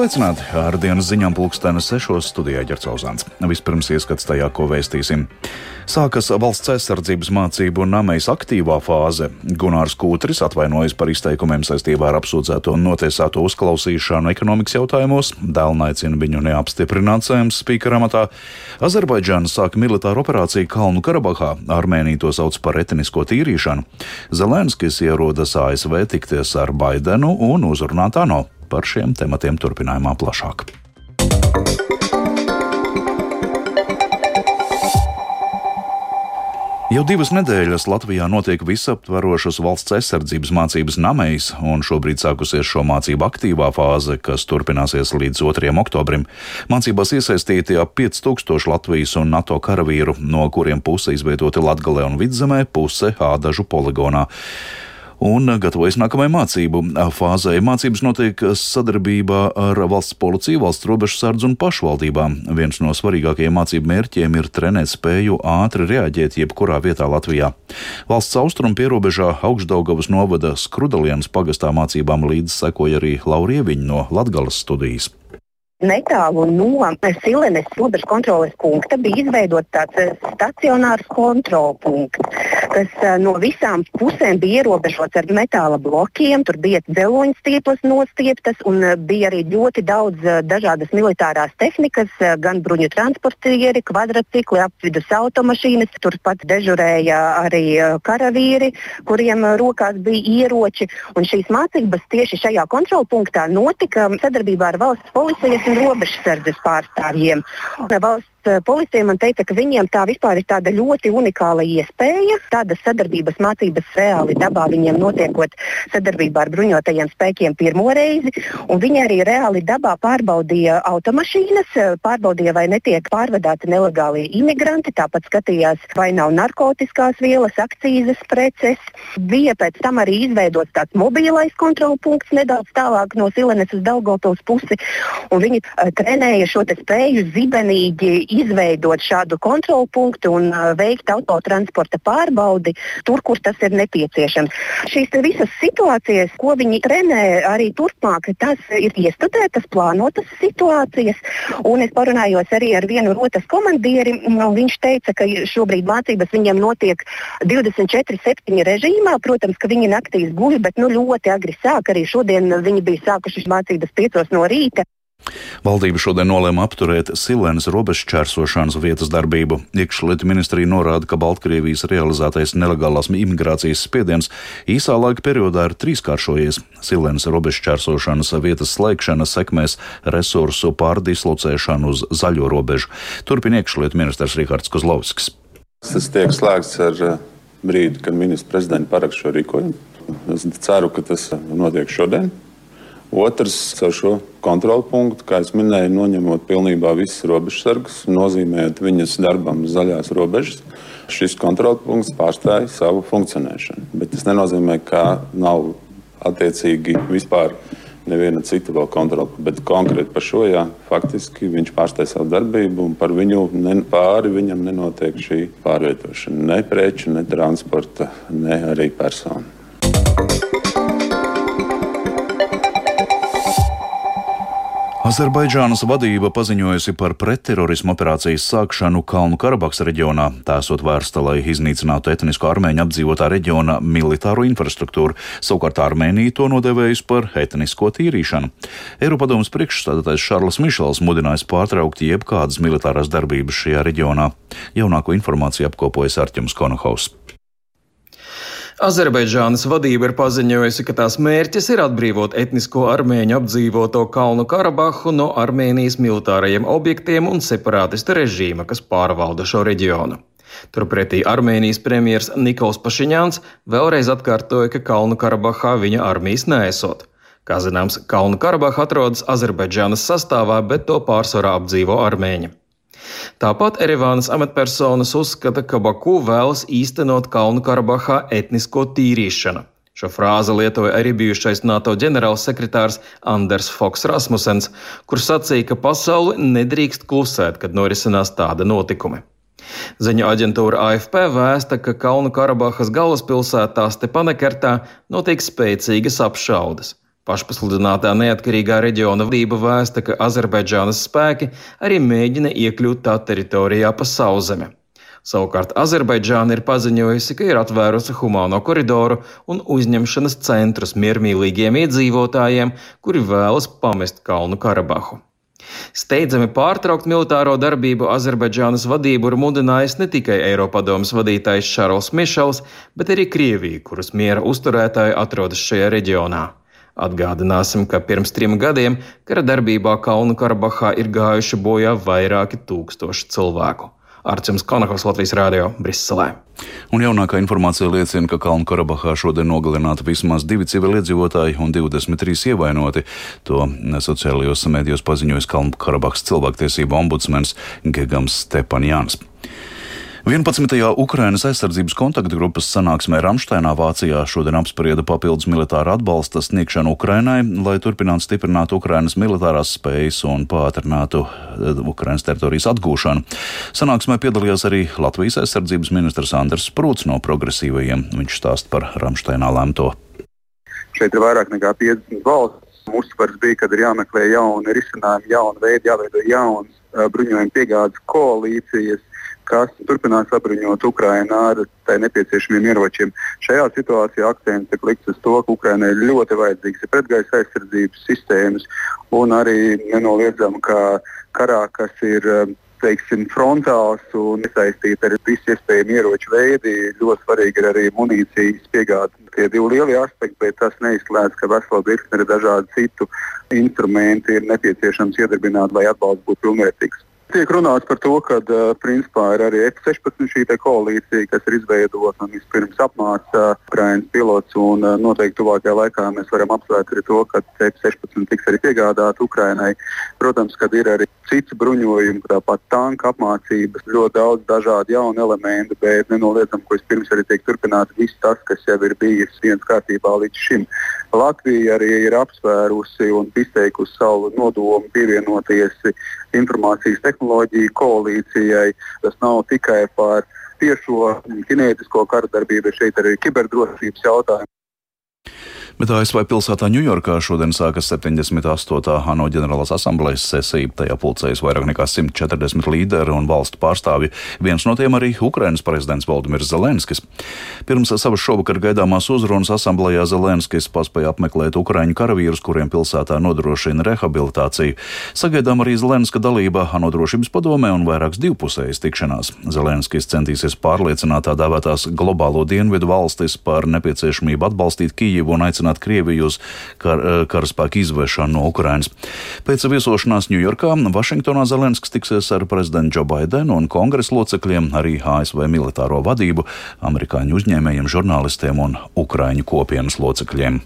Sveicināti! Ar dienas ziņām pulkstenes sešos studijā ģercauzāns. Vispirms ieskats tajā, ko vēstīsim. Sākas valsts aizsardzības mācību un namejas aktīvā fāze. Gunārs Kūtris atvainojas par izteikumiem saistībā ar apsūdzēto un notiesāto uzklausīšanu ekonomikas jautājumos. Dēlna aicina viņu neapstiprināt sēmas spīkera amatā. Azerbaidžāna sāka militāru operāciju Kalnu Karabahā. Armēnija to sauc par etnisko tīrīšanu. Zelenskis ierodas ASV tikties ar Baidenu un uzrunāt ANO par šiem tematiem turpinājumā plašāk. Jau divas nedēļas Latvijā notiek visaptverošas valsts aizsardzības mācības namejas, un šobrīd sākusies šo mācību aktīvā fāze, kas turpināsies līdz 2. oktobrim. Mācībās iesaistīti ap 5000 Latvijas un NATO karavīru, no kuriem puse izveidoti Latgalē un Vidzemē, puse Ādažu poligonā un gatavojas nākamajai mācību fāzē. Mācības notiek sadarbībā ar valsts policiju, valsts robežu sardzu un pašvaldībām. Viens no svarīgākajiem mācību mērķiem ir trenēt spēju ātri reaģēt jebkurā vietā Latvijā. Valsts austrumu pierobežā augšdaugavas novada Skrudalienas pagastā mācībām līdz sekoja arī Laurieviņa no Latgalas studijas. Netālu no Silenes robežu kontroles punkta bija izveidots tāds stacionārs kontrolpunkts, kas eh, no visām pusēm bija ierobežots ar metāla blokiem. Tur bija dzeloņa stieples nostieptas un eh, bija arī ļoti daudz dažādas militārās tehnikas, gan bruņu transportieri, kvadrcikli, apvidus automašīnas. Turpat dežurēja arī karavīri, kuriem rokās bija ieroči. Un šīs mācības tieši šajā kontrolpunktā notika sadarbībā ar valsts policijas un robežsardzes pārstāvjiem. Valsts Eh, policija man teica, ka viņiem tā vispār ir tāda ļoti unikāla iespēja. Tādas sadarbības mācības reāli dabā viņiem notiekot sadarbībā ar bruņotajiem spēkiem pirmo reizi. Viņi arī reāli dabā pārbaudīja automašīnas, eh, pārbaudīja, vai netiek pārvadāti nelegālie imigranti, tāpat skatījās, vai nav narkotikās vielas, akcijas preces. Bija pēc tam arī izveidots tāds mobilais kontrolpunkts nedaudz tālāk no Silenes uz Daugotos pusi. Viņi uh, trenēja šo spēju zibenīgi izveidot šādu kontrolu punktu un uh, veikt autotransporta pārbaudi tur, kur tas ir nepieciešams. Šīs visas situācijas, ko viņi trenē arī turpmāk, tas ir iestudētas, plānotas situācijas. Un es parunājos arī ar vienu rotas komandieri. Viņš teica, ka šobrīd mācības viņiem notiek 24-7 režīmā. Protams, ka viņi naktīs guļ, bet nu, ļoti agri sāk. Arī šodien viņi bija sākuši mācības 5 no rīta. Valdība šodien nolēma apturēt Silēnas robežšķērsošanas vietas darbību. Iekšlietu ministrija norāda, ka Baltkrievijas realizētais nelegālās imigrācijas spiediens īsā laika periodā ir trīskāršojies. Silēnas robežšķērsošanas vietas slēgšana sekmēs resursu pārdislocēšanu uz zaļo robežu. Turpina iekšlietu ministrs Rihards Kozlovskis. Tas tiek slēgts ar eh, brīdi, kad ministrs prezidents parakst šo rīkojumu. Es ceru, ka tas notiek šodien. Otrs, ar šo kontrolu punktu, kā jau minēju, noņemot pilnībā visas robežsargas, nozīmējot viņas darbam zaļās robežas, šis kontrolu punkts pārstāja savu funkcionēšanu. Bet tas nenozīmē, ka nav attiecīgi vispār neviena cita vēl kontrola. Bet konkrēti par šo, jā, faktiski viņš pārstāja savu darbību, un par viņu ne, pāri viņam nenotiek šī pārvietošana. Ne preču, ne transporta, ne arī personu. Azerbaidžānas vadība paziņojusi par pretterorismu operācijas sākšanu Kalnu Karabahas reģionā, tā esot vērsta, lai iznīcinātu etnisko armēņu apdzīvotā reģiona militāro infrastruktūru. Savukārt Armēnija to nodevējusi par etnisko tīrīšanu. Eiropadomas priekšstādātais Šarls Mišels mudinājis pārtraukt jebkādas militārās darbības šajā reģionā. Jaunāko informāciju apkopojas Arķems Konohaus. Azerbaidžānas vadība ir paziņojusi, ka tās mērķis ir atbrīvot etnisko armēņu apdzīvoto Kalnu Karabahu no Armēnijas militārajiem objektiem un separātistu režīma, kas pārvalda šo reģionu. Turpretī Armēnijas premjerministrs Nikols Pašiņāns vēlreiz atkārtoja, ka Kalnu Karabahā viņa armijas nesot. Kā zināms, Kalnu Karabaha atrodas Azerbaidžānas sastāvā, bet to pārsvarā apdzīvo armēņi. Tāpat Erevānas amatpersonas uzskata, ka Baku vēlas īstenot Kalnu Karabahā etnisko tīrīšanu. Šo frāzi lietoja arī bijušais NATO ģenerālsekretārs Anders Foks Rasmussens, kurš sacīja, ka pasauli nedrīkst klusēt, kad norisinās tāda notikumi. Ziņu aģentūra AFP vēsta, ka Kalnu Karabahas galvaspilsētā Stepanekertā notiek spēcīgas apšaudes. Pašpasludinātā neatkarīgā reģiona vadība vēsta, ka Azerbaidžānas spēki arī mēģina iekļūt tā teritorijā pa sauzemi. Savukārt Azerbaidžāna ir paziņojusi, ka ir atvērusi humāno koridoru un uzņemšanas centrus miermīlīgiem iedzīvotājiem, kuri vēlas pamest Kalnu Karabahu. Steidzami pārtraukt militāro darbību Azerbaidžānas vadību ir mudinājis ne tikai Eiropadomas vadītājs Šarls Mišels, bet arī Krievija, kuras miera uzturētāji atrodas šajā reģionā. Atgādināsim, ka pirms trim gadiem kara darbībā Kalnu Karabahā ir gājuši bojā vairāki tūkstoši cilvēku. Arčuns Konakovs Latvijas Rādio Briselē. Un jaunākā informācija liecina, ka Kalnu Karabahā šodien nogalināti vismaz divi civiliedzīvotāji un 23 ievainoti. To sociālajos medijos paziņojas Kalnu Karabahas cilvēktiesību ombudsmens Gegams Stepanjāns. 11. Ukrainas aizsardzības kontaktgrupas sanāksmē Ramšteinā Vācijā šodien apsprieda papildus militāra atbalsta sniegšanu Ukrainai, lai turpinātu stiprināt Ukrainas militārās spējas un pātrinātu eh, Ukrainas teritorijas atgūšanu. Sanāksmē piedalījās arī Latvijas aizsardzības ministrs Andrs Sprūts no progresīvajiem. Viņš stāst par Ramšteinā lemto. Šeit ir vairāk nekā 50 valsts. Uzsvars bija, ka ir jāmeklē jauni risinājumi, jauni veidi, jāveido jaunas uh, bruņojuma piegādes koalīcijas kas turpinās apbruņot Ukrainu ar tai nepieciešamiem ieročiem. Šajā situācijā akcents tiek likts uz to, ka Ukrainai ļoti vajadzīgs ir pretgaisa aizsardzības sistēmas un arī nenoliedzami, ka karā, kas ir teiksim, frontāls un iesaistīti ar visu iespējamo ieroču veidu. Ļoti svarīgi ir arī munīcijas piegāde. Tie divi lielie aspekti, bet tas neizslēdz, ka vesela virkne ir dažādu citu instrumentu ir nepieciešams iedarbināt, lai atbalsts būtu pilnvērtīgs. Tiek runāts par to, ka principā ir arī F-16 šī koalīcija, kas ir izveidota un vispirms apmāca Ukraiņas pilots. Noteikti tuvākajā laikā mēs varam apsvērt arī to, ka F-16 tiks arī piegādāta Ukraiņai. Protams, ka ir arī cits bruņojums, tāpat tanka apmācības, ļoti daudz dažādu jaunu elementu, bet nenoliedzam, ka vispirms arī tiek turpināts viss tas, kas jau ir bijis viens kārtībā līdz šim. Latvija arī ir apsvērusi un izteikusi savu nodomu pievienoties informācijas tehnoloģiju koalīcijai. Tas nav tikai par tiešo kinētisko kara darbību, bet šeit arī kiberdrošības jautājumu. Bet ASV pilsētā Ņujorkā šodien sākas 78. ANO ģenerālās asamblejas sesija. Tajā pulcējas vairāk nekā 140 līderi un valstu pārstāvji. Viens no tiem arī Ukrainas prezidents Valdimirs Zelenskis. Pirms savas šovakar gaidāmās uzrunas asamblējā Zelenskis paspēja apmeklēt Ukraiņu karavīrus, kuriem pilsētā nodrošina rehabilitāciju. Sagaidām arī Zelenska dalība ANO drošības padomē un vairākas divpusējas tikšanās. Zelenskis centīsies pārliecināt tā dēvētās globālo dienvidu valstis par nepieciešamību atbalstīt Kijivu un aicināt aicināt Krieviju uz kar, eh, karaspēku izvešanu no Ukrainas. Pēc viesošanās Ņujorkā Vašingtonā Zelenskis tiksies ar prezidentu Džo Baidenu un kongresa locekļiem, arī ASV militāro vadību, amerikāņu uzņēmējiem, žurnālistiem un Ukraiņu kopienas locekļiem.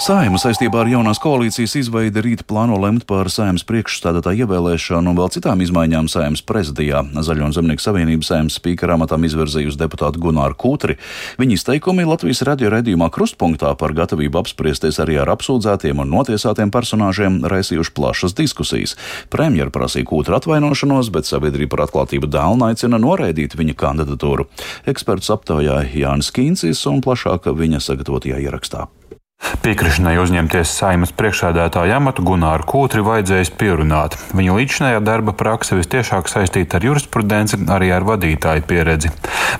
Saima saistībā ar jaunās koalīcijas izveidi rīt plāno lemt par saimnes priekšstādātāju ievēlēšanu un vēl citām izmaiņām saimnes prezidijā. Zaļo un Zemnieku savienību saimnes spīkera amatam izvirzījusi deputātu Gunāru Kūtri. Viņa izteikumi Latvijas radio redījumā krustpunktā par gatavību apspriesties arī ar apsūdzētiem un notiesātiem personāžiem raisījuši plašas diskusijas. Premjera prasīja Kūtra atvainošanos, bet sabiedrība par atklātību dēlna aicina noraidīt viņa kandidatūru. Eksperts aptaujāja Jānis Kīncis un plašāk viņa sagatavotajā ierakstā. Piekrišanai uzņemties saimas priekšsēdētāja amatu Gunāru Kūtri vajadzējis pierunāt. Viņa līdzinājā darba prakse vistiešāk saistīta ar jurisprudenci, arī ar vadītāju pieredzi.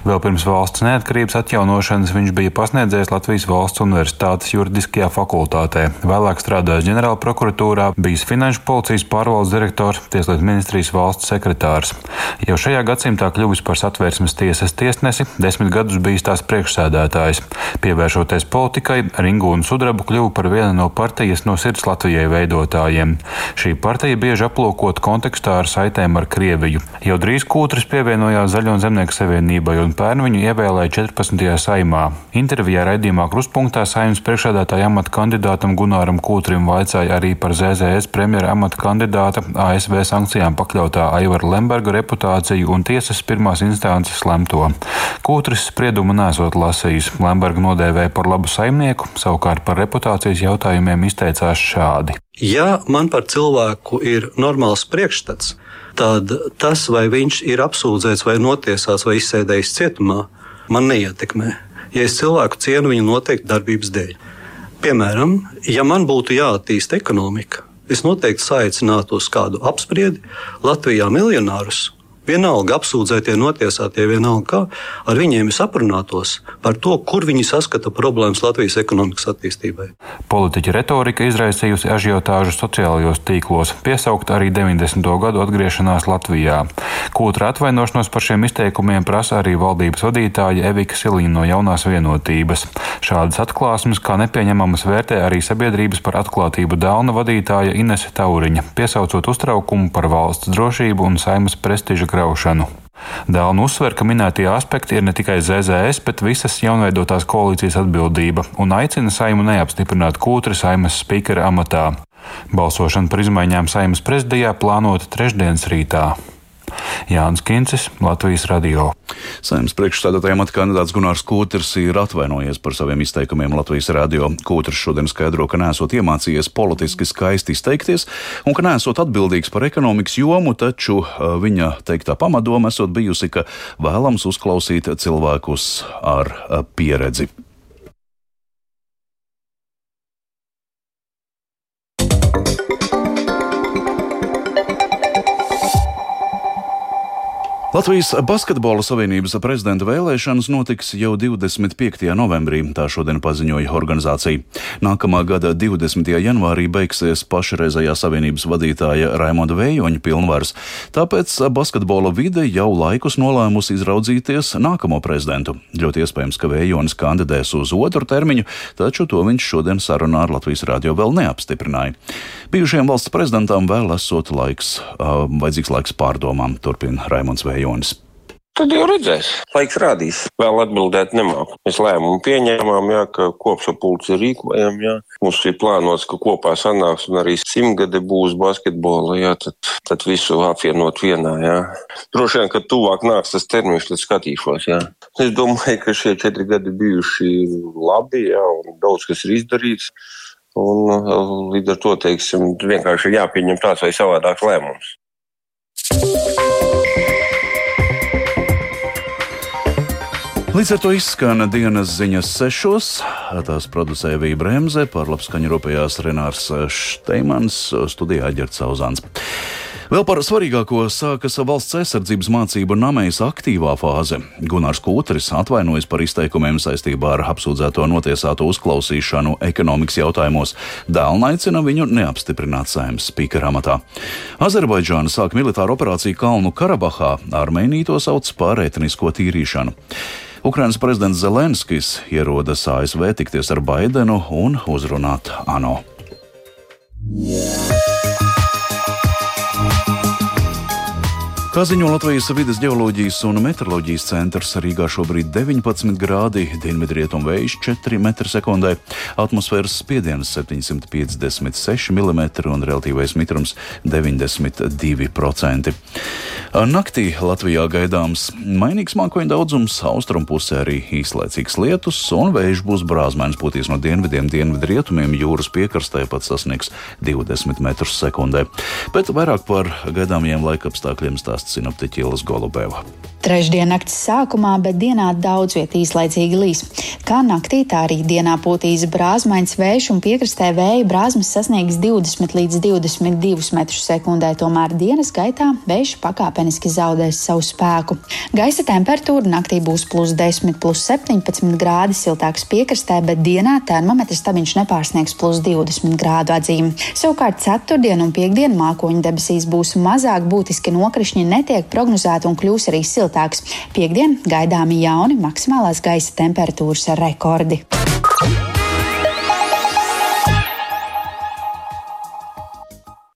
Vēl pirms valsts neatkarības atjaunošanas viņš bija pasniedzējis Latvijas valsts universitātes juridiskajā fakultātē. Vēlāk strādājis ģenerāla prokuratūrā, bijis finanšu policijas pārvaldes direktors, tieslietu ministrijas valsts sekretārs. Jau šajā gadsimtā kļuvis par satvērsmes tiesas tiesnesi, desmit gadus bijis tās priekšsēdētājs. Pievēršoties politikai, Ringu un sudrabu kļuva par vienu no partijas no sirds Latvijai veidotājiem. Šī partija bieži aplūkot kontekstā ar saitēm ar Krieviju. Jau drīz Kūtris pievienojās Zaļo Zemnieku savienībai un pērn viņu ievēlēja 14. saimā. Intervijā raidījumā Kruspunktā saimnes priekšādātāja amata kandidātam Gunāram Kūtrim vaicāja arī par ZZS premjera amata kandidāta ASV sankcijām pakļautā Aivara Lemberga reputāciju un tiesas pirmās instances lemto. Kūtris spriedumu nesot lasījis. Lemberga nodēvēja par labu saimnieku, savukārt par reputācijas jautājumiem izteicās šādi. Ja man par cilvēku ir normāls priekšstats, tad tas, vai viņš ir apsūdzēts vai notiesāts vai izsēdējis cietumā, man neietekmē. Ja es cilvēku cienu viņa noteikti darbības dēļ. Piemēram, ja man būtu jāattīsta ekonomika, es noteikti saicinātu uz kādu apspriedi Latvijā miljonārus Vienalga apsūdzētie, notiesātie, vienalga kā, ar viņiem es aprunātos par to, kur viņi saskata problēmas Latvijas ekonomikas attīstībai. Politiķa retorika izraisījusi ažiotāžu sociālajos tīklos, piesaukt arī 90. gadu atgriešanās Latvijā. Kūtra atvainošanos par šiem izteikumiem prasa arī valdības vadītāja Evika Silīna no jaunās vienotības. Šādas atklāsmes kā nepieņemamas vērtē arī sabiedrības par atklātību Dāna vadītāja Inese Tauriņa, piesaucot uztraukumu par valsts drošību un saimas prestiža graušanu. Dēlna uzsver, ka minētie aspekti ir ne tikai ZZS, bet visas jaunveidotās koalīcijas atbildība un aicina saimu neapstiprināt kūtri saimas spīkera amatā. Balsošana par izmaiņām saimas prezidijā plānota trešdienas rītā. Jānis Kincis, Latvijas radio. Saimnes priekšstādātājiem amata kandidāts Gunārs Kūters ir atvainojies par saviem izteikumiem Latvijas radio. Kūters šodien skaidro, ka nesot iemācījies politiski skaisti izteikties un ka nesot atbildīgs par ekonomikas jomu, taču viņa teiktā pamatdoma esot bijusi, ka vēlams uzklausīt cilvēkus ar pieredzi. Latvijas Basketbola Savienības prezidenta vēlēšanas notiks jau 25. novembrī, tā šodien paziņoja organizācija. Nākamā gada 20. janvārī beigsies pašreizējā savienības vadītāja Raimonda Vējoņa pilnvars, tāpēc basketbola vide jau laikus nolēmusi izraudzīties nākamo prezidentu. Ļoti iespējams, ka Vējonis kandidēs uz otru termiņu, taču to viņš šodien sarunā ar Latvijas radio vēl neapstiprināja. Bijušajam valsts prezidentam vēl esot laiks, vajadzīgs laiks pārdomām, turpina Raimonds Vējonis rajonis. Tad jau redzēs, laiks rādīs. Vēl atbildēt nemāku. Mēs lēmumu pieņēmām, jā, ka kopsapulci rīkojam. Jā. Mums ir plānots, ka kopā sanāks un arī simtgade būs basketbola. Jā, tad, tad visu apvienot vienā. Jā. Droši vien, ka tuvāk nāks tas termiņš, tad skatīšos. Jā. Es domāju, ka šie četri gadi bijuši labi jā, un daudz kas ir izdarīts. Un līdz ar to, teiksim, vienkārši jāpieņem tāds vai savādāks lēmums. Līdz ar to izskan dienas ziņas sešos. Tās producēja Vija Bremse, par labskaņu rūpējās Renārs Šteimans, studijā Ģerts Sauzāns. Vēl par svarīgāko sākas valsts aizsardzības mācību namejas aktīvā fāze. Gunārs Kūtris atvainojas par izteikumiem saistībā ar apsūdzēto notiesāto uzklausīšanu ekonomikas jautājumos. Dēlna aicina viņu neapstiprināt saimnes spīkera amatā. Azerbaidžāna sāk militāru operāciju Kalnu Karabahā, Armēnija to sauc par etnisko tīrīšanu. Ukrainas prezidents Zelenskis ierodas ASV tikties ar Baidenu un uzrunāt ANO. Yeah. Kā ziņo Latvijas vidas geoloģijas un meteoroloģijas centrs, Rīgā šobrīd 19 grādi, dienvidrietumu vējš 4 m2, atmosfēras spiediens 756 mm un relatīvais mitrums 92%. Naktī Latvijā gaidāms mainīgs mākoņu daudzums, austrumpusē arī īslaicīgs lietus, un vējš būs brāzmēns pūtīs no dienvidiem, dienvidrietumiem, jūras piekrastē pat sasniegs 20 m2. Bet vairāk par gaidāmajiem laikapstākļiem stāsta Ilas Golubeva. Trešdien naktas sākumā, bet dienā daudz vietā īslaicīgi līs. Kā naktī, tā arī dienā pūtīs brāzmains vējš un piekrastē vēja brāzmas sasniegs 20 līdz 22 metrus sekundē, tomēr dienas gaitā vējš pakāpeniski zaudēs savu spēku. Gaisa temperatūra naktī būs plus 10, plus 17 grādi siltāks piekrastē, bet dienā termometra stabiņš nepārsniegs plus 20 grādu atzīmi. Savukārt ceturtdien un piekdien mākoņu debesīs būs mazāk būtiski nokrišņi netiek prognozēti un kļūs arī siltāks. Piektdien gaidāmi jauni maksimālās gaisa temperatūras rekordi.